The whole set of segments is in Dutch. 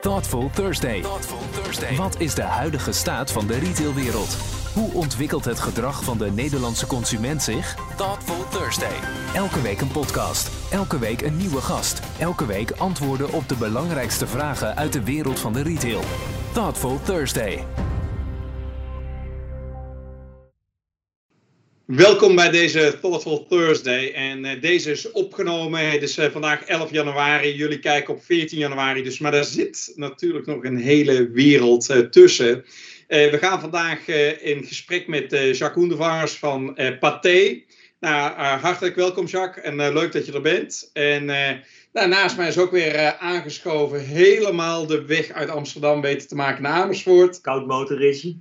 Thoughtful Thursday. Wat is de huidige staat van de retailwereld? Hoe ontwikkelt het gedrag van de Nederlandse consument zich? Thoughtful Thursday. Elke week een podcast. Elke week een nieuwe gast. Elke week antwoorden op de belangrijkste vragen uit de wereld van de retail. Thoughtful Thursday. Welkom bij deze Thoughtful Thursday. En uh, deze is opgenomen. Het is uh, vandaag 11 januari. Jullie kijken op 14 januari. Dus, maar daar zit natuurlijk nog een hele wereld uh, tussen. we gaan vandaag in gesprek met Jacques Hoendevangers van Pathé. Nou, hartelijk welkom Jacques. En leuk dat je er bent. En nou, naast mij is ook weer aangeschoven helemaal de weg uit Amsterdam weten te maken naar Amersfoort. Koud motorritje.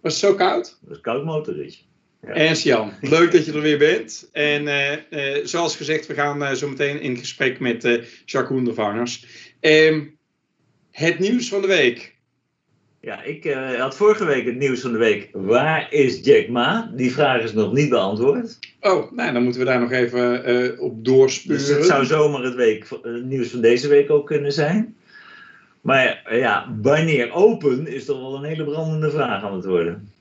Was het zo koud? Dat is koud motorritje. Ernst Jan, leuk dat je er weer bent. En uh, uh, zoals gezegd, we gaan uh, zo meteen in gesprek met Jacques Hoendervangers. Um, het nieuws van de week. Ja, ik had vorige week het nieuws van de week. Waar is Jack Ma? Die vraag is nog niet beantwoord. Oh, nou, dan moeten we daar nog even op doorsturen. Dus het zou zomaar het, week, het nieuws van deze week ook kunnen zijn. Maar ja, wanneer open is toch wel een hele brandende vraag aan het worden.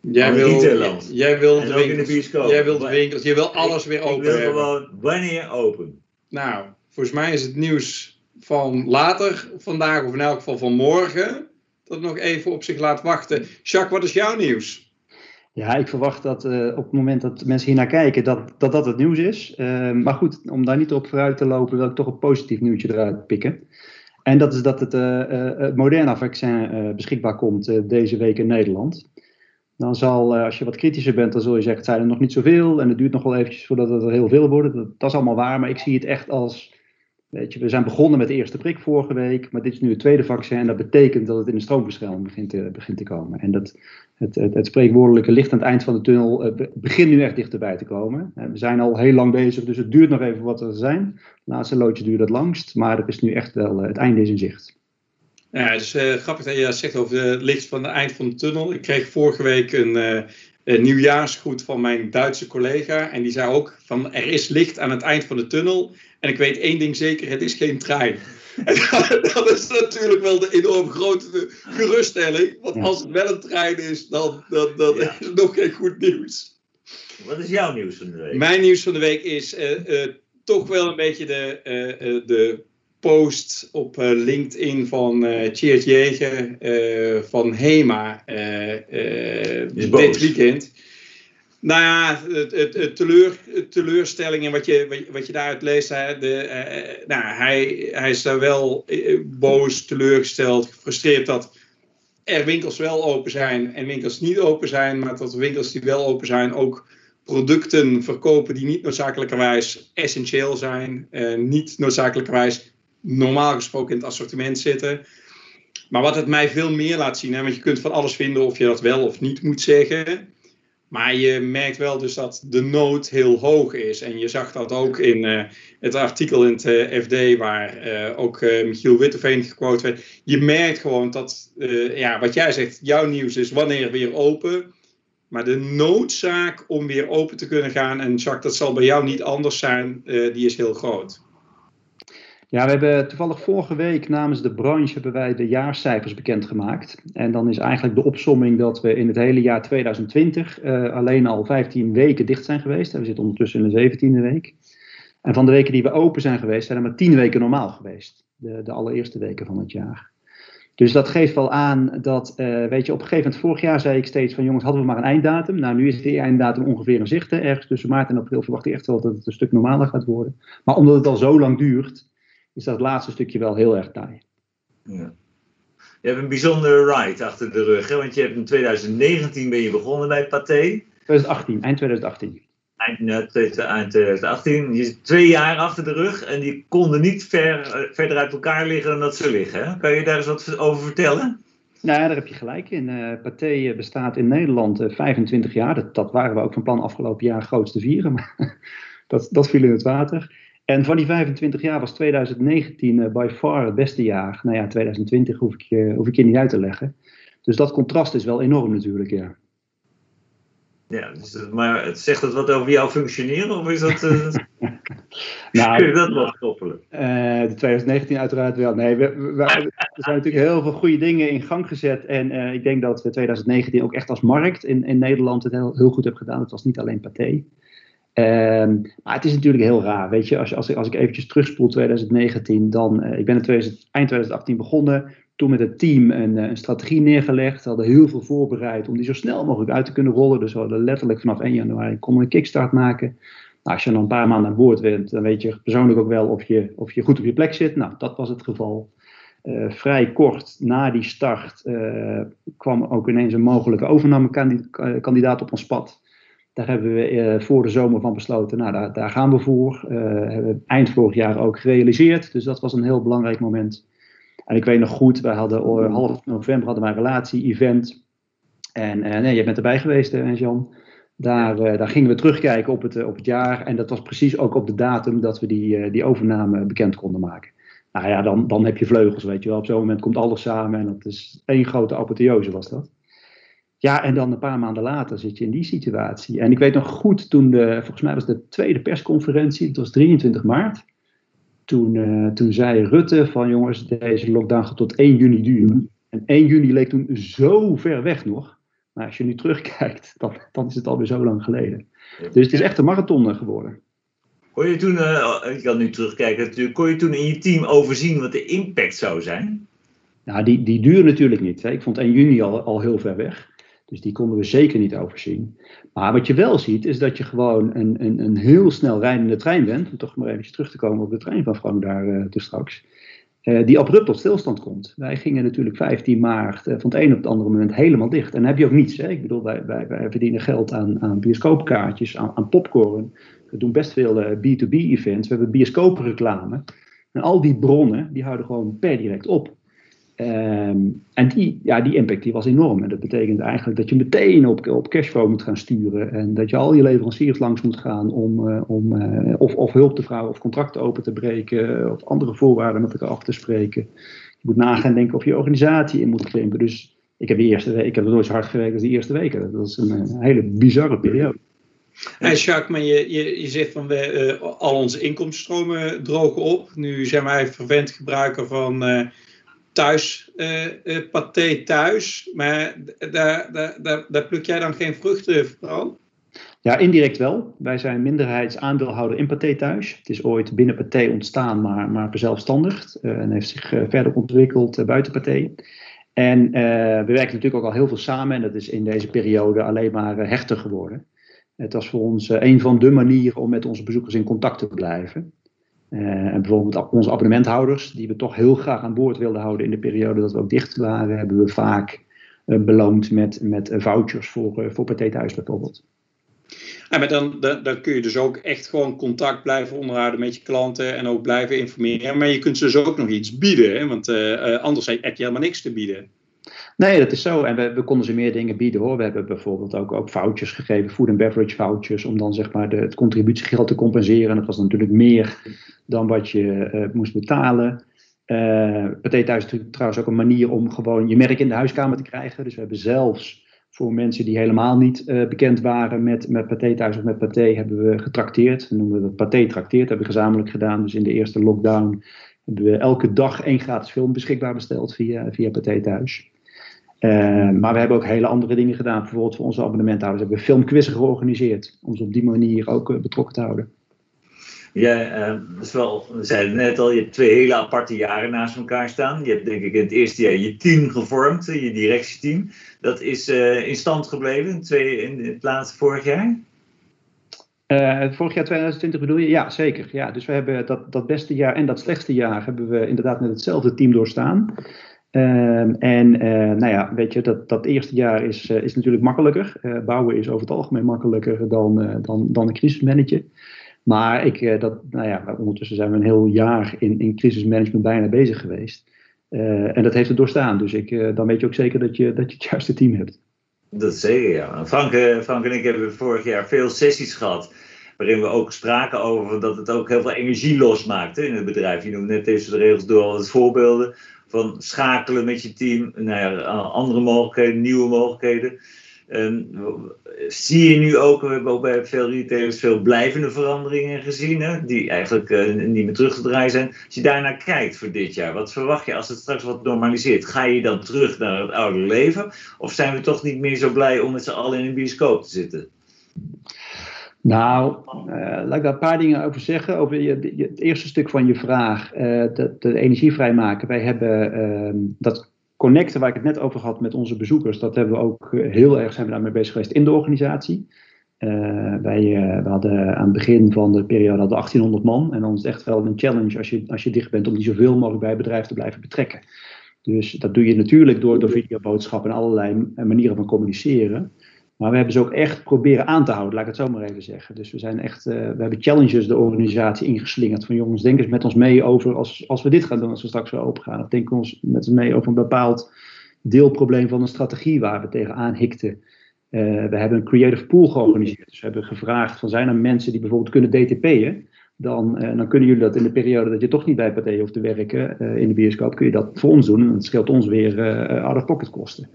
Jij wil, jij wil de winkels, Jij wil de winkels, je wil alles ik, weer open Ik wil hebben. gewoon wanneer open. Nou, volgens mij is het nieuws van later vandaag, of in elk geval van morgen, dat nog even op zich laat wachten. Jacques, wat is jouw nieuws? Ja, ik verwacht dat uh, op het moment dat mensen hier naar kijken, dat dat, dat het nieuws is. Uh, maar goed, om daar niet op vooruit te lopen, wil ik toch een positief nieuwtje eruit pikken. En dat is dat het uh, Moderna-vaccin beschikbaar komt deze week in Nederland. Dan zal, als je wat kritischer bent, dan zul je zeggen, het zijn er nog niet zoveel en het duurt nog wel eventjes voordat het er heel veel worden. Dat, is allemaal waar, maar ik zie het echt als, weet je, we zijn begonnen met de eerste prik vorige week, maar dit is nu het tweede vaccin en dat betekent dat het in de stroomversnelling begint te, begint te komen. En dat het, het, het spreekwoordelijke licht aan het eind van de tunnel uh, begint nu echt dichterbij te komen. Uh, we zijn al heel lang bezig, dus het duurt nog even wat er zijn. De laatste loodje duurt het langst, maar er is nu echt wel, het einde is in zicht. Ja, het is uh, grappig dat je dat zegt over het licht van het eind van de tunnel. Ik kreeg vorige week een, uh, een nieuwjaarsgroet van mijn Duitse collega. En die zei ook van er is licht aan het eind van de tunnel. En ik weet één ding zeker, het is geen trein. En dat is natuurlijk wel de enorm grote geruststelling. Want als het wel een trein is, dan, dan, dan ja. is het nog geen goed nieuws. Wat is jouw nieuws van de week? Mijn nieuws van de week is uh, toch wel een beetje de, de post op uh, LinkedIn van uh, Cheers Jeger uh, van HEMA dit weekend. Nou ja, het, het, het teleur, het teleurstelling en wat je, wat, wat je daaruit leest, hè, de, nou, hij, hij is daar wel boos, teleurgesteld, gefrustreerd dat er winkels wel open zijn en winkels niet open zijn, maar dat de winkels die wel open zijn ook producten verkopen die niet noodzakelijkerwijs essentieel zijn, niet noodzakelijkerwijs normaal gesproken in het assortiment zitten. Maar wat het mij veel meer laat zien, hè, want je kunt van alles vinden of je dat wel of niet moet zeggen. Maar je merkt wel dus dat de nood heel hoog is. En je zag dat ook in uh, het artikel in het uh, FD, waar uh, ook Michiel Witteveen gequote werd. Je merkt gewoon dat, ja, wat jij zegt, jouw nieuws is wanneer weer open. Maar de noodzaak om weer open te kunnen gaan, en Jacques, dat zal bij jou niet anders zijn, die is heel groot. Ja, we hebben toevallig vorige week namens de branche hebben wij de jaarcijfers bekendgemaakt. En dan is eigenlijk de opsomming dat we in het hele jaar 2020 uh, alleen al 15 weken dicht zijn geweest. We zitten ondertussen in de 17e week. En van de weken die we open zijn geweest, zijn er maar 10 weken normaal geweest. De, de allereerste weken van het jaar. Dus dat geeft wel aan dat, uh, weet je, op een gegeven moment, vorig jaar zei ik steeds van jongens, hadden we maar een einddatum. Nou, nu is die einddatum ongeveer in zicht. Ergens tussen maart en april verwacht ik echt wel dat het een stuk normaler gaat worden. Maar omdat het al zo lang duurt, is dat laatste stukje wel heel erg taai. Ja. Je hebt een bijzondere ride achter de rug, hè? want je hebt in 2019 ben je begonnen bij Pathé. 2018, eind 2018. Eind, eind 2018. Je zit twee jaar achter de rug en die konden niet ver, verder uit elkaar liggen dan dat ze liggen. Hè? Kan je daar eens wat over vertellen? Nou, daar heb je gelijk in. Uh, Pathé bestaat in Nederland uh, 25 jaar. Dat, dat, waren we ook van plan afgelopen jaar groot te vieren, maar dat, dat viel in het water. En van die 25 jaar was 2019 uh, by far het beste jaar. Nou ja, 2020 hoef ik, je, hoef ik je niet uit te leggen. Dus dat contrast is wel enorm natuurlijk, ja. Ja, dus, maar het zegt dat wat over jouw functioneren of is dat. Uh, nou, kun je dat wel koppelen? Uh, de 2019 uiteraard wel. Nee, we, we, er zijn natuurlijk heel veel goede dingen in gang gezet. En uh, ik denk dat we 2019 ook echt als markt in, in Nederland het heel, heel goed hebben gedaan. Het was niet alleen Pathé. Um, maar het is natuurlijk heel raar, weet je, als, als, als ik eventjes terugspoel 2019, dan, uh, ik ben in 2000, eind 2018 begonnen, toen met het team een, een, strategie neergelegd, we hadden heel veel voorbereid om die zo snel mogelijk uit te kunnen rollen, dus we hadden letterlijk vanaf 1 januari konden een kickstart maken. Nou, als je dan een paar maanden aan boord bent, dan weet je persoonlijk ook wel of je, of je goed op je plek zit. Nou, dat was het geval. Uh, vrij kort na die start kwam ook ineens een mogelijke overnamekandidaat op ons pad. Daar hebben we uh, voor de zomer van besloten, nou daar, daar gaan we voor. Uh, hebben we eind vorig jaar ook gerealiseerd. Dus dat was een heel belangrijk moment. En ik weet nog goed, wij hadden uh, half november hadden wij een relatie-event. En nee, je bent erbij geweest, hè, Jan. Daar, daar gingen we terugkijken op het, op het jaar. En dat was precies ook op de datum dat we die, die overname bekend konden maken. Nou ja, dan, dan heb je vleugels, weet je wel. Op zo'n moment komt alles samen en dat is één grote apotheose was dat. Ja, en dan een paar maanden later zit je in die situatie. En ik weet nog goed, toen de, volgens mij was de tweede persconferentie, het was 23 maart. Toen, uh, toen zei Rutte van jongens, deze lockdown gaat tot 1 juni duren. En 1 juni leek toen zo ver weg nog. Maar als je nu terugkijkt, dan, dan is het alweer zo lang geleden. Dus het is echt een marathon geworden. Kon je toen, uh, ik kan nu terugkijken natuurlijk, kon je toen in je team overzien wat de impact zou zijn? Nou, die, die duurde natuurlijk niet. Hè. Ik vond 1 juni al, al heel ver weg. Dus die konden we zeker niet overzien. Maar wat je wel ziet, is dat je gewoon een, een, een heel snel rijdende trein bent. Om toch maar even terug te komen op de trein van Frank daar dus straks. Uh, die abrupt tot stilstand komt. Wij gingen natuurlijk 15 maart uh, van het een op het andere moment helemaal dicht. En dan heb je ook niets. Hè? Ik bedoel, wij, wij, wij verdienen geld aan, aan bioscoopkaartjes, aan, aan popcorn. We doen best veel B2B-events. We hebben bioscoopreclame. En al die bronnen, die houden gewoon per direct op. Um, en die, ja, die impact die was enorm. En dat betekent eigenlijk dat je meteen op, op cashflow moet gaan sturen. En dat je al je leveranciers langs moet gaan om, uh, om uh, of, of hulp te vragen of contracten open te breken. Of andere voorwaarden met elkaar af te spreken. Je moet nagaan denken of je organisatie in moet krimpen. Dus ik heb, de eerste week, ik heb nooit zo hard gewerkt als de eerste weken. Dat is een, een hele bizarre periode. Hey Jacques, maar je, je, je zegt van we, al onze inkomstenstromen drogen op. Nu zijn wij verwend gebruiker van thuis uh, paté thuis, maar daar, daar, pluk jij dan geen vruchten van? Ja, indirect wel. Wij zijn minderheidsaandeelhouder in Pathé thuis. Het is ooit binnen Pathé ontstaan, maar, maar. Uh, en heeft zich verder ontwikkeld buiten Pathé. En we werken natuurlijk ook al heel veel samen. En dat is in deze periode alleen maar hechter geworden. Het was voor ons een van de manieren om met onze bezoekers in contact te blijven. Uh, en bijvoorbeeld onze abonnementhouders, die we toch heel graag aan boord wilden houden in de periode dat we ook dicht waren, hebben we vaak uh, beloond met, met vouchers voor, voor Pathé Thuis bijvoorbeeld. Ja, maar dan, dan, dan, kun je dus ook echt gewoon contact blijven onderhouden met je klanten en ook blijven informeren. Maar je kunt ze dus ook nog iets bieden, hè? want anders heb je helemaal niks te bieden. Nee, dat is zo. En we, we, konden ze meer dingen bieden hoor. We hebben bijvoorbeeld ook, ook vouchers gegeven, food and beverage vouchers, om dan zeg maar de, het contributiegeld te compenseren. En dat was natuurlijk meer dan wat je uh, moest betalen. Uh, Pathé Thuis is trouwens ook een manier om gewoon je merk in de huiskamer te krijgen. Dus we hebben zelfs voor mensen die helemaal niet uh, bekend waren met, met Pathé Thuis of met Pathé, hebben we getrakteerd. We noemen dat Pathé trakteert, hebben we gezamenlijk gedaan. Dus in de eerste lockdown hebben we elke dag één gratis film beschikbaar besteld via, via Pathé Thuis. Uh, maar we hebben ook hele andere dingen gedaan. Bijvoorbeeld voor onze abonnementhouders hebben we filmquizzen georganiseerd. Om ze op die manier ook uh, betrokken te houden. Ja, uh, is wel, we zeiden net al, je hebt twee hele aparte jaren naast elkaar staan. Je hebt denk ik in het eerste jaar je team gevormd, je directieteam. Dat is in stand gebleven in, twee, in het laatste vorig jaar? vorig jaar 2020 bedoel je? Ja, zeker. Ja, dus we hebben dat, dat beste jaar en dat slechtste jaar hebben we inderdaad met hetzelfde team doorstaan. Um, en uh, nou ja, weet je, dat, dat eerste jaar is, uh, is natuurlijk makkelijker. Uh, bouwen is over het algemeen makkelijker dan, dan, dan een crisismanager. Maar ik, dat, nou ja, ondertussen zijn we een heel jaar in, in crisismanagement bijna bezig geweest. en dat heeft het doorstaan. Dus ik, dan weet je ook zeker dat je, dat je het juiste team hebt. Dat zeker, ja. Frank, en ik hebben vorig jaar veel sessies gehad waarin we ook spraken over dat het ook heel veel energie losmaakte in het bedrijf. Je noemde net deze regels door als voorbeelden van schakelen met je team naar andere mogelijkheden, nieuwe mogelijkheden. Ehm, zie je nu ook, we hebben ook bij veel retailers veel blijvende veranderingen gezien, hè, die eigenlijk uh, niet meer terug te draaien zijn. Als je daarnaar kijkt voor dit jaar, wat verwacht je als het straks wat normaliseert? Ga je dan terug naar het oude leven? Of zijn we toch niet meer zo blij om met z'n allen in een bioscoop te zitten? Nou, uh, laat ik daar een paar dingen over zeggen. Over je, het eerste stuk van je vraag, uh, de, de, energie vrijmaken. Wij hebben uh, dat connecten waar ik het net over had met onze bezoekers, dat hebben we ook eh, heel erg zijn we daarmee bezig geweest in de organisatie. wij we hadden aan het begin van de periode hadden 1800 man. En dan is het echt wel een challenge als je, als je dicht bent om die zoveel mogelijk bij het bedrijf te blijven betrekken. Dus dat doe je natuurlijk door, door videoboodschappen en allerlei manieren van communiceren. Maar we hebben ze ook echt proberen aan te houden, laat ik het zo maar even zeggen. Dus we zijn echt, uh, we hebben challenges de organisatie ingeslingerd. Van jongens, denk eens met ons mee over als, als we dit gaan doen, als we straks weer open gaan. Of denk ons met ons mee over een bepaald deelprobleem van een strategie waar we tegenaan hikten. Uh, we hebben een creative pool georganiseerd. Dus we hebben gevraagd van zijn er mensen die bijvoorbeeld kunnen DTP'en. Dan, uh, dan kunnen jullie dat in de periode dat je toch niet bij Pathé hoeft te werken in de bioscoop, kun je dat voor ons doen. En dat scheelt ons weer out-of-pocket kosten.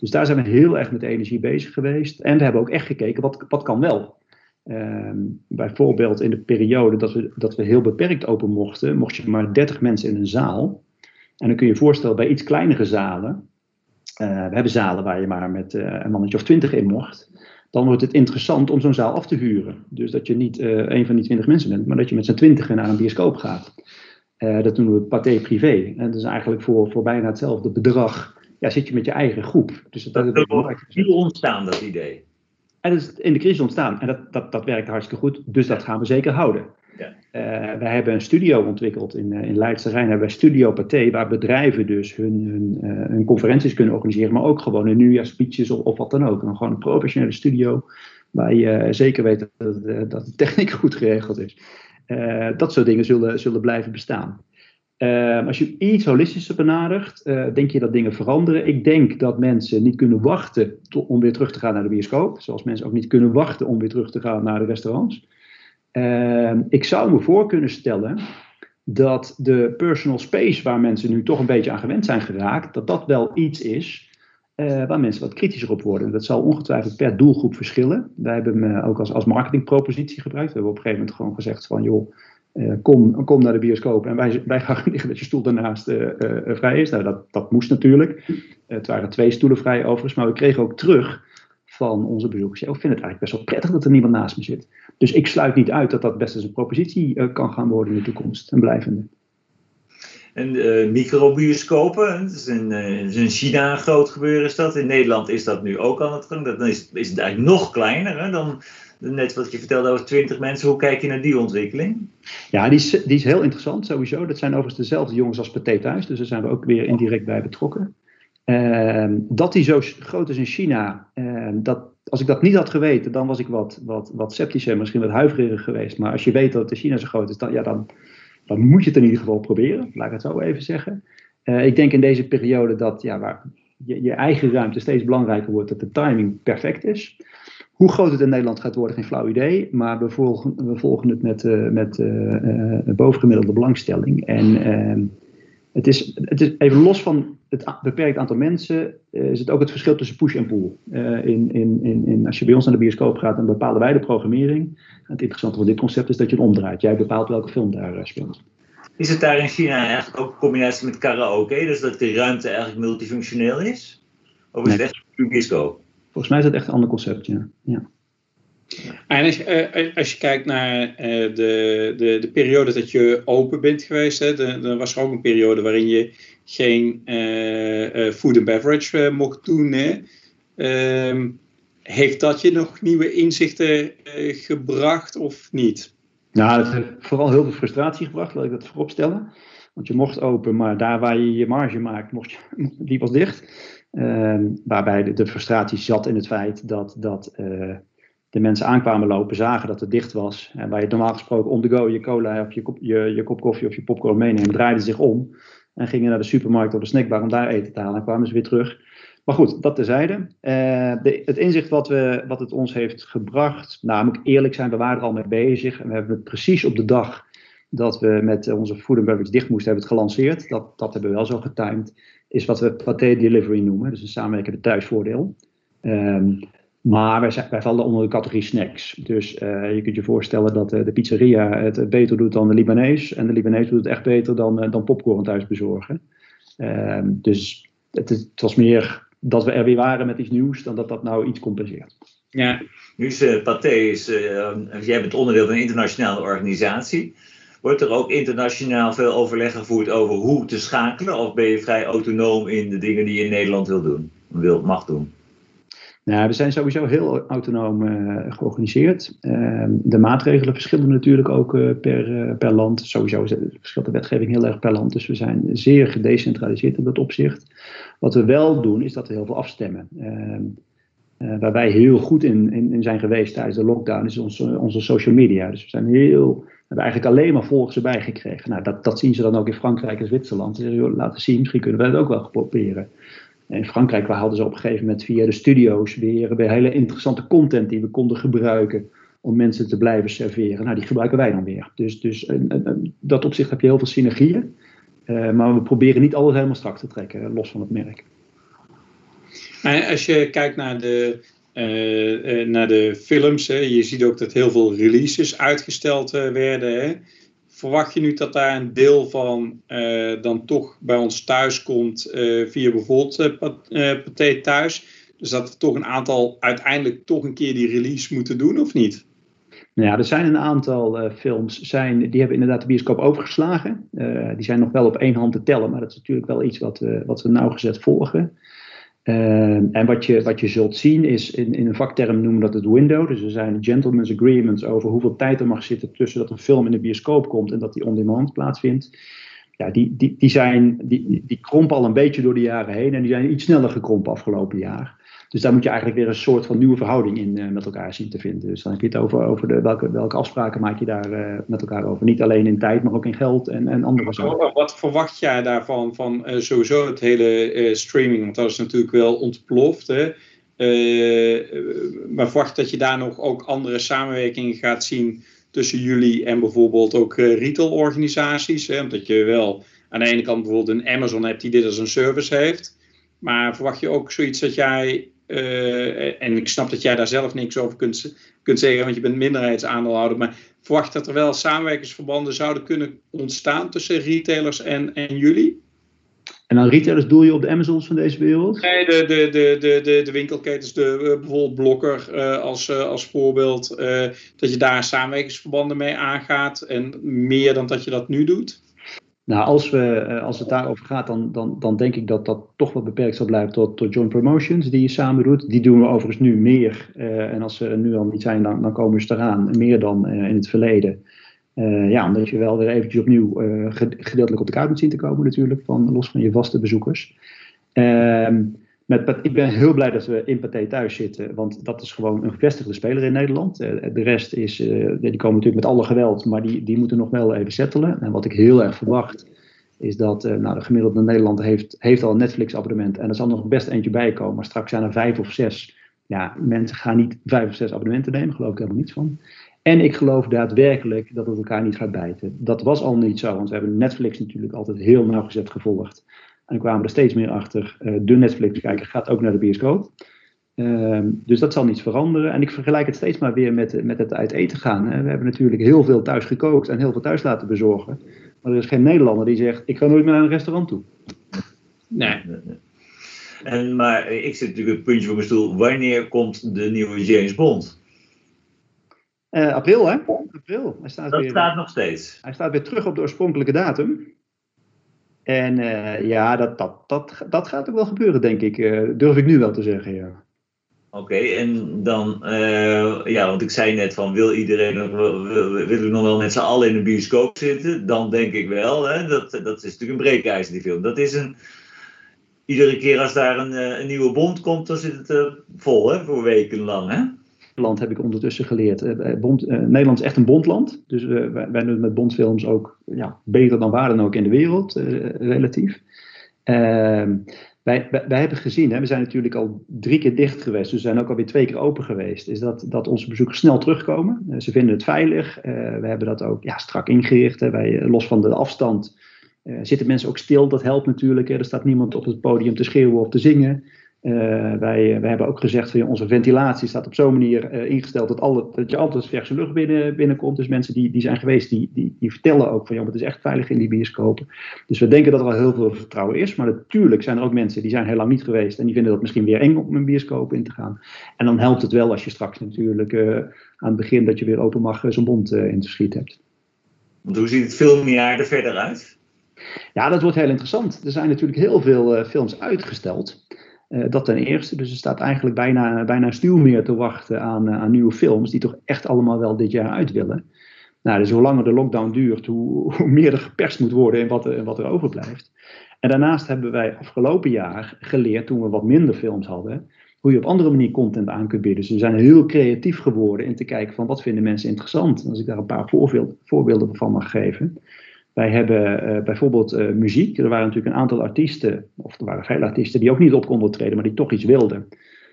Dus daar zijn we heel erg met energie bezig geweest. En we hebben ook echt gekeken, wat, wat kan wel? Uh, bijvoorbeeld in de periode dat we, dat we heel beperkt open mochten, mocht je maar 30 mensen in een zaal. En dan kun je je voorstellen, bij iets kleinere zalen, uh, we hebben zalen waar je maar met uh, een mannetje of 20 in mocht, dan wordt het interessant om zo'n zaal af te huren. Dus dat je niet uh, een van die 20 mensen bent, maar dat je met z'n 20 naar een bioscoop gaat. dat doen we paté privé. En dat is eigenlijk voor, voor bijna hetzelfde bedrag ja, zit je met je eigen groep. Dus dat, dat is belangrijk. ontstaan, dat idee. En dat is in de crisis ontstaan. En dat, dat, dat werkt hartstikke goed. Dus dat gaan we zeker houden. Ja. Uh, wij hebben een studio ontwikkeld in, uh, in Leidse Rijn. Hebben wij Studio Pathé, waar bedrijven dus hun, hun, uh, hun, conferenties kunnen organiseren. Maar ook gewoon een nieuwjaarspeeches of, of wat dan ook. En dan gewoon een professionele studio. Waar je zeker weet dat, dat de techniek goed geregeld is. dat soort dingen zullen, zullen blijven bestaan. Uh, als je iets holistischer benadert, uh, denk je dat dingen veranderen. Ik denk dat mensen niet kunnen wachten om weer terug te gaan naar de bioscoop. Zoals mensen ook niet kunnen wachten om weer terug te gaan naar de restaurants. Uh, ik zou me voor kunnen stellen dat de personal space waar mensen nu toch een beetje aan gewend zijn geraakt, dat dat wel iets is uh, waar mensen wat kritischer op worden. Dat zal ongetwijfeld per doelgroep verschillen. Wij hebben hem ook als, als marketingpropositie gebruikt. We hebben op een gegeven moment gewoon gezegd van joh, uh, kom, kom naar de bioscoop en wij, wij garanderen dat je stoel daarnaast uh, uh, vrij is. Nou, dat, dat moest natuurlijk. het waren twee stoelen vrij overigens, maar we kregen ook terug van onze bezoekers. ik vind het eigenlijk best wel prettig dat er niemand naast me zit. Dus ik sluit niet uit dat dat best eens een propositie kan gaan worden in de toekomst, een blijvende. En microbioscopen, dat is in, in China een groot gebeuren is dat. In Nederland is dat nu ook aan het gang. Dan is, is het eigenlijk nog kleiner hè, dan net wat je vertelde over 20 mensen. Hoe kijk je naar die ontwikkeling? Ja, die is, die is heel interessant sowieso. Dat zijn overigens dezelfde jongens als Pathé thuis. Dus daar zijn we ook weer indirect bij betrokken. Uh, dat die zo groot is in China, uh, dat, als ik dat niet had geweten, dan was ik wat, wat, wat sceptischer, misschien wat huiveriger geweest. Maar als je weet dat in China zo groot is, dan, ja, dan, dan moet je het in ieder geval proberen. Laat ik het zo even zeggen. Uh, ik denk in deze periode dat ja, waar je, je eigen ruimte steeds belangrijker wordt, dat de timing perfect is. Hoe groot het in Nederland gaat worden, geen flauw idee. Maar we volgen, we volgen het met, uh, met uh, bovengemiddelde belangstelling. En ehm, het, is, het is even los van het beperkt aantal mensen, is het ook het verschil tussen push en pull. in, in, in, in, als je bij ons naar de bioscoop gaat, dan bepalen wij de programmering. het interessante van dit concept is dat je het omdraait. Jij bepaalt welke film daar speelt. Is het daar in China eigenlijk ook een combinatie met karaoke? Dus dat de ruimte eigenlijk multifunctioneel is? Of is het echt een bioscoop? Volgens mij is dat echt een ander concept, ja. ja. En als je, uh, als je kijkt naar uh, de, de, de periode dat je open bent geweest, hè, dan was er ook een periode waarin je geen uh, food and beverage mocht doen. Hè. Ehm, heeft dat je nog nieuwe inzichten gebracht of niet? Nou, het heeft vooral heel veel frustratie gebracht, laat ik dat voorop stellen. Want je mocht open, maar daar waar je je marge maakt, mocht je, die was dicht. Ehm, waarbij de, de, frustratie zat in het feit dat, dat uh, de mensen aankwamen lopen, zagen dat het dicht was. En waar je normaal gesproken on the go je cola of je kop, je, je kop koffie of je popcorn meenemen, draaiden zich om. En gingen naar de supermarkt of de snackbar om daar eten te halen. En kwamen ze weer terug. Maar goed, dat terzijde. Uh, de, het inzicht wat, we, wat het ons heeft gebracht, nou moet ik eerlijk zijn, we waren er al mee bezig. En we hebben het precies op de dag dat we met onze food and beverage dicht moesten, hebben het gelanceerd. Dat, dat hebben we wel zo getimed is wat we paté delivery noemen, dus een samenwerkende thuisvoordeel. Um, Maar wij, wij, vallen onder de categorie snacks. Dus je kunt je voorstellen dat de pizzeria het beter doet dan de Libanees. En de Libanees doet het echt beter dan, dan popcorn thuis bezorgen. Ehm, dus het, het, was meer dat we er weer waren met iets nieuws dan dat dat nou iets compenseert. Ja. Nu is uh, Pathé, is, jij bent onderdeel van een internationale organisatie. Wordt er ook internationaal veel overleg gevoerd over hoe te schakelen? Of ben je vrij autonoom in de dingen die je in Nederland wil doen, wil, mag doen? Nou, we zijn sowieso heel autonoom uh, georganiseerd. Uh, de maatregelen verschillen natuurlijk ook uh, per, per land. Sowieso verschilt de wetgeving heel erg per land. Dus we zijn zeer gedecentraliseerd in dat opzicht. Wat we wel doen, is dat we heel veel afstemmen. Ehm, waar wij heel goed in, in, in, zijn geweest tijdens de lockdown, is onze, onze social media. Dus we zijn heel hebben eigenlijk alleen maar volgers erbij gekregen. Nou, dat, dat zien ze dan ook in Frankrijk en Zwitserland. Ze zeggen, laten zien, misschien kunnen we dat ook wel proberen. In Frankrijk hadden ze op een gegeven moment via de studio's weer, hele interessante content die we konden gebruiken om mensen te blijven serveren. Nou, die gebruiken wij dan weer. Dus, dus dat opzicht heb je heel veel synergieën. Maar we proberen niet alles helemaal strak te trekken, los van het merk. Als je kijkt naar de uh, naar de films. Hè. Je ziet ook dat heel veel releases uitgesteld uh, werden. Hè. Verwacht je nu dat daar een deel van dan toch bij ons thuis komt via bijvoorbeeld Pathé Thuis? Dus dat we toch een aantal uiteindelijk toch een keer die release moeten doen, of niet? Nou ja, er zijn een aantal films, zijn, die hebben inderdaad de bioscoop overgeslagen. die zijn nog wel op één hand te tellen, maar dat is natuurlijk wel iets wat we, wat we nauwgezet volgen. Ehm, en wat je, wat je zult zien is, in, in een vakterm noemen dat het window. Dus er zijn gentlemen's agreements over hoeveel tijd er mag zitten tussen dat een film in de bioscoop komt en dat die on-demand plaatsvindt. Ja, die, die, die, zijn, die, die krompen al een beetje door de jaren heen en die zijn iets sneller gekrompen afgelopen jaar. Dus daar moet je eigenlijk weer een soort van nieuwe verhouding in uh, met elkaar zien te vinden. Dus dan heb je het over, over de, welke, welke afspraken maak je daar uh, met elkaar over. Niet alleen in tijd, maar ook in geld en, en andere zaken. Wat verwacht jij daarvan, van uh, sowieso het hele streaming? Want dat is natuurlijk wel ontploft. Hè? maar verwacht dat je daar nog ook andere samenwerkingen gaat zien tussen jullie en bijvoorbeeld ook retailorganisaties? Hè? Omdat je wel aan de ene kant bijvoorbeeld een Amazon hebt die dit als een service heeft. Maar verwacht je ook zoiets dat jij uh, en ik snap dat jij daar zelf niks over kunt, kunt zeggen, want je bent minderheidsaandeelhouder. Maar verwacht dat er wel samenwerkingsverbanden zouden kunnen ontstaan tussen retailers en, en jullie? En dan retailers doel je op de Amazons van deze wereld? Nee, de, de, de, de, de, de winkelketens, de, uh, bijvoorbeeld Blokker uh, als, uh, als voorbeeld. dat je daar samenwerkingsverbanden mee aangaat en meer dan dat je dat nu doet? Nou, als, we, eh, als het daarover gaat, dan, dan, dan denk ik dat dat toch wat beperkt zal blijven tot, tot joint promotions die je samen doet. Die doen we overigens nu meer. Uh, en als ze nu al niet zijn, dan, dan komen ze eraan. Meer dan uh, in het verleden. ja, omdat je wel weer eventjes opnieuw gedeeltelijk op de kaart moet zien te komen natuurlijk. Van, los van je vaste bezoekers. Ehm met, ik ben heel blij dat we in Pathé thuis zitten, want dat is gewoon een gevestigde speler in Nederland. Uh, de rest is, uh, die komen natuurlijk met alle geweld, maar die, die moeten nog wel even settelen. En wat ik heel erg verwacht, is dat uh, nou, de gemiddelde Nederlander heeft, heeft al een Netflix-abonnement en er zal nog best eentje bij komen, maar straks zijn er vijf of zes. Ja, mensen gaan niet vijf of zes abonnementen nemen, geloof ik helemaal niets van. En ik geloof daadwerkelijk dat het elkaar niet gaat bijten. Dat was al niet zo, want we hebben Netflix natuurlijk altijd heel nauwgezet gevolgd. En dan kwamen er steeds meer achter. Uh, de Netflix-kijker gaat ook naar de bioscoop. Uh, dus dat zal niets veranderen. En ik vergelijk het steeds maar weer met, met het uit eten gaan. Hè. We hebben natuurlijk heel veel thuis gekookt en heel veel thuis laten bezorgen. Maar er is geen Nederlander die zegt: Ik ga nooit meer naar een restaurant toe. Nee. En, maar ik zit natuurlijk het puntje van mijn stoel. Wanneer komt de nieuwe James Bond? Uh, april, hè? April. Hij staat dat weer, staat nog steeds. Hij staat weer terug op de oorspronkelijke datum. En uh, ja, dat, dat, dat, dat gaat ook wel gebeuren, denk ik. Uh, durf ik nu wel te zeggen, ja. Oké, en dan, uh, ja, want ik zei net van, wil iedereen nog, nog wel met z'n allen in een bioscoop zitten? Dan denk ik wel, hè, dat, dat is natuurlijk een breekijzer, die film. Dat is een, iedere keer als daar een, een nieuwe bond komt, dan zit het vol, hè, voor weken lang, hè? Land heb ik ondertussen geleerd. Uh, bond, uh, Nederland is echt een bondland. Dus wij, wij, doen met bondfilms ook ja, beter dan waar dan ook in de wereld, relatief. Ehm, wij, wij, wij, hebben gezien, hè, we zijn natuurlijk al drie keer dicht geweest, dus we zijn ook alweer twee keer open geweest, is dat, dat onze bezoekers snel terugkomen. ze vinden het veilig. we hebben dat ook ja, strak ingericht. Hè. Wij, los van de afstand zitten mensen ook stil, dat helpt natuurlijk. Hè. Er staat niemand op het podium te schreeuwen of te zingen. Uh, wij, wij hebben ook gezegd van onze ventilatie staat op zo'n manier uh, ingesteld dat, alle, dat je altijd verse lucht binnen, binnenkomt. Dus mensen die, die zijn geweest, die, die, die vertellen ook van ja, het is echt veilig in die bioscopen. Dus we denken dat er al heel veel vertrouwen is. Maar natuurlijk zijn er ook mensen die zijn heel lang niet geweest en die vinden dat misschien weer eng om een bioscoop in te gaan. En dan helpt het wel als je straks natuurlijk aan het begin dat je weer open mag zo'n bond in te schiet hebt. Want hoe ziet het filmjaar er verder uit? Ja, dat wordt heel interessant. Er zijn natuurlijk heel veel films uitgesteld. Uh, dat ten eerste. Dus er staat eigenlijk bijna, bijna stuw meer te wachten aan, uh, aan nieuwe films, die toch echt allemaal wel dit jaar uit willen. Nou, dus hoe langer de lockdown duurt, hoe, meer er geperst moet worden in wat, wat er overblijft. En daarnaast hebben wij afgelopen jaar geleerd, toen we wat minder films hadden, hoe je op andere manier content aan kunt bieden. Dus we zijn heel creatief geworden in te kijken van wat vinden mensen interessant. Als ik daar een paar voorbeelden van mag geven. Wij hebben uh, bijvoorbeeld uh, muziek. Er waren natuurlijk een aantal artiesten, of er waren veel artiesten, die ook niet op konden treden, maar die toch iets wilden.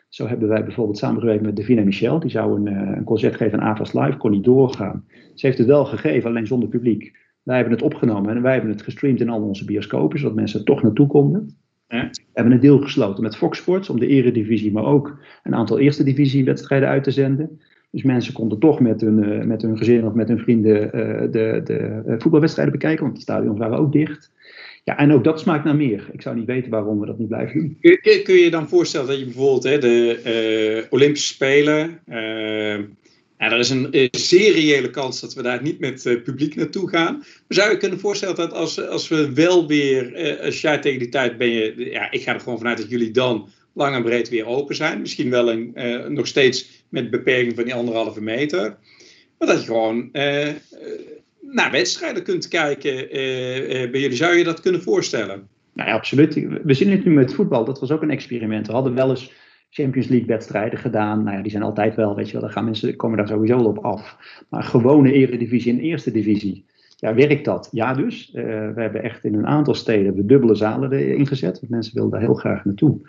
Zo hebben wij bijvoorbeeld samengewerkt met Davina Michel. Die zou een, uh, een concert geven aan Avas Live, kon niet doorgaan. Ze heeft het wel gegeven, alleen zonder publiek. Wij hebben het opgenomen en wij hebben het gestreamd in al onze bioscopen, zodat mensen er toch naartoe konden. We hebben een deal gesloten met Fox Sports om de eredivisie, maar ook een aantal eerste divisie wedstrijden uit te zenden. Dus mensen konden toch met hun, uh, met hun gezin of met hun vrienden uh, de, de uh, voetbalwedstrijden bekijken, want de stadions waren ook dicht. Ja, en ook dat smaakt naar meer. Ik zou niet weten waarom we dat niet blijven doen. Kun, kun je dan voorstellen dat je bijvoorbeeld hè, de Olympische Spelen. Ja, er is een, reële kans dat we daar niet met publiek naartoe gaan. Maar zou je kunnen voorstellen dat als, als we wel weer, als jij tegen die tijd ben je, ja, ik ga er gewoon vanuit dat jullie dan lang en breed weer open zijn. Misschien wel een, uh, nog steeds met beperking van die anderhalve meter. Maar dat je gewoon uh, naar wedstrijden kunt kijken bij jullie. Zou je dat kunnen voorstellen? Nou ja, absoluut. We zien het nu met voetbal. Dat was ook een experiment. We hadden wel eens Champions League wedstrijden gedaan. Nou ja, die zijn altijd wel, weet je wel, daar gaan mensen, komen daar sowieso op af. Maar gewone eredivisie en eerste divisie. Ja, werkt dat? Ja dus. We hebben echt in een aantal steden de dubbele zalen erin gezet. Want mensen wilden daar heel graag naartoe.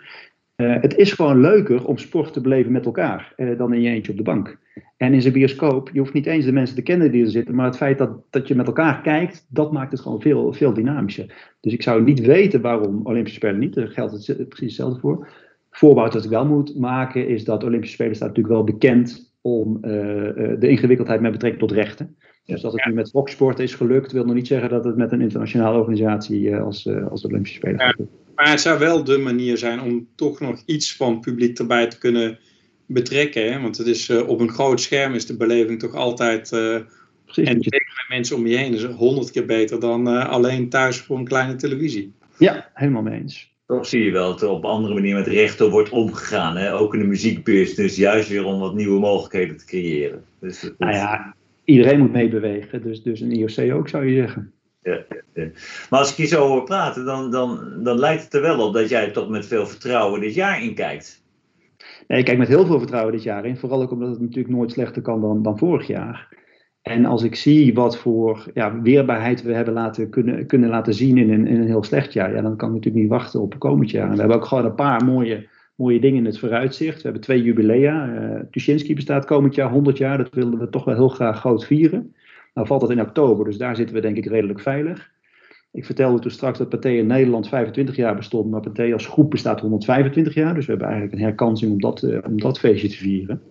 Uh, het is gewoon leuker om sport te beleven met elkaar uh, dan in je eentje op de bank. En in zijn bioscoop, je hoeft niet eens de mensen te kennen die er zitten, maar het feit dat, dat je met elkaar kijkt, dat maakt het gewoon veel, veel dynamischer. Dus ik zou niet weten waarom Olympische Spelen niet, daar geldt het precies hetzelfde voor. Voorbehoud dat ik wel moet maken is dat Olympische Spelen staat natuurlijk wel bekend om uh, de ingewikkeldheid met betrekking tot rechten. Dus dat het nu met Fox is gelukt, wil nog niet zeggen dat het met een internationale organisatie als, als de Olympische Spelen gaat lukken. Maar het zou wel de manier zijn om toch nog iets van publiek erbij te kunnen betrekken. Hè? Want het is, uh, op een groot scherm is de beleving toch altijd. Uh, Precies, en zeker met mensen om je heen is honderd keer beter dan uh, alleen thuis voor een kleine televisie. Ja, helemaal mee eens. Toch zie je wel dat er op een andere manier met rechten wordt omgegaan. Hè? Ook in de muziekbusiness, juist weer om wat nieuwe mogelijkheden te creëren. Dus dat, nou ja, iedereen moet meebewegen. Dus, dus een IOC ook, zou je zeggen. Maar als ik je zo hoor praten, dan, dan, dan lijkt het er wel op dat jij toch met veel vertrouwen dit jaar in kijkt. Nee, ik kijk met heel veel vertrouwen dit jaar in. Vooral ook omdat het natuurlijk nooit slechter kan dan, dan vorig jaar. En als ik zie wat voor ja, weerbaarheid we hebben laten, kunnen, kunnen laten zien in een, in een heel slecht jaar, ja, dan kan ik natuurlijk niet wachten op komend jaar. En we hebben ook gewoon een paar mooie, mooie dingen in het vooruitzicht. We hebben twee jubilea. Uh, Tuschinski bestaat komend jaar 100 jaar. Dat willen we toch wel heel graag groot vieren. Nou valt dat in oktober, dus daar zitten we denk ik redelijk veilig. Ik vertelde toen straks dat Pathé in Nederland 25 jaar bestond, maar Pathé als groep bestaat 125 jaar. Dus we hebben eigenlijk een herkansing om dat, uh, om dat feestje te vieren.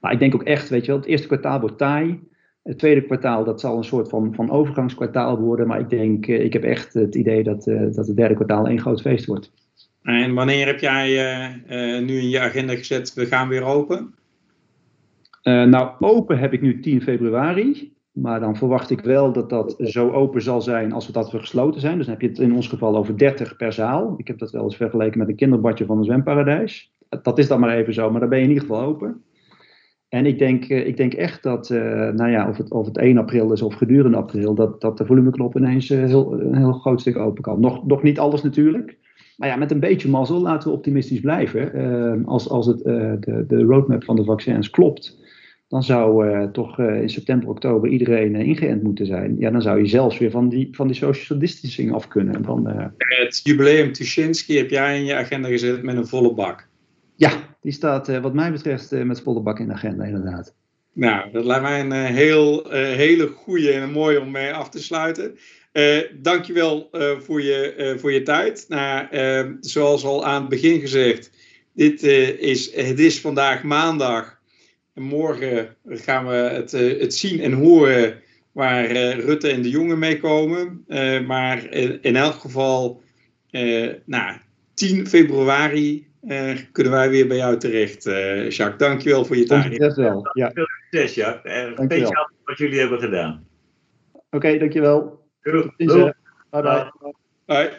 Maar ik denk ook echt, weet je wel, het eerste kwartaal wordt taai. Het tweede kwartaal, dat zal een soort van, van overgangskwartaal worden. Maar ik denk, uh, ik heb echt het idee dat, uh, dat het derde kwartaal één groot feest wordt. En wanneer heb jij nu in je agenda gezet, we gaan weer open? Nou, open heb ik nu 10 februari. Maar dan verwacht ik wel dat dat zo open zal zijn als we dat we gesloten zijn. Dus dan heb je het in ons geval over 30 per zaal. Ik heb dat wel eens vergeleken met een kinderbadje van een zwemparadijs. Dat is dan maar even zo, maar dan ben je in ieder geval open. En ik denk, ik denk echt dat, nou ja, of het, of het 1 april is of gedurende april, dat, dat de volumeknop ineens een heel groot stuk open kan. Nog, nog niet alles natuurlijk. Maar ja, met een beetje mazzel laten we optimistisch blijven. Als als het, de, de roadmap van de vaccins klopt, dan zou uh, toch uh, in september, oktober iedereen uh, ingeënt moeten zijn. Ja, dan zou je zelfs weer van die, van die social distancing af kunnen. Dan, het jubileum Tuschinski heb jij in je agenda gezet met een volle bak. Ja, die staat wat mij betreft met volle bak in de agenda, inderdaad. Nou, dat lijkt mij een heel, hele goede en mooie om mee af te sluiten. Dankjewel voor, je, voor je tijd. Nou, zoals al aan het begin gezegd, dit, is, het is vandaag maandag. En morgen gaan we het, het zien en horen waar Rutte en de jongen mee komen. maar in, in, elk geval, nou, 10 februari kunnen wij weer bij jou terecht, Jacques. Dankjewel voor je tijd. Dankjewel. Ja. Veel succes, Jacques. Speciaal wat jullie hebben gedaan. Oké, okay, dankjewel. Tot ziens. Bye bye. Bye.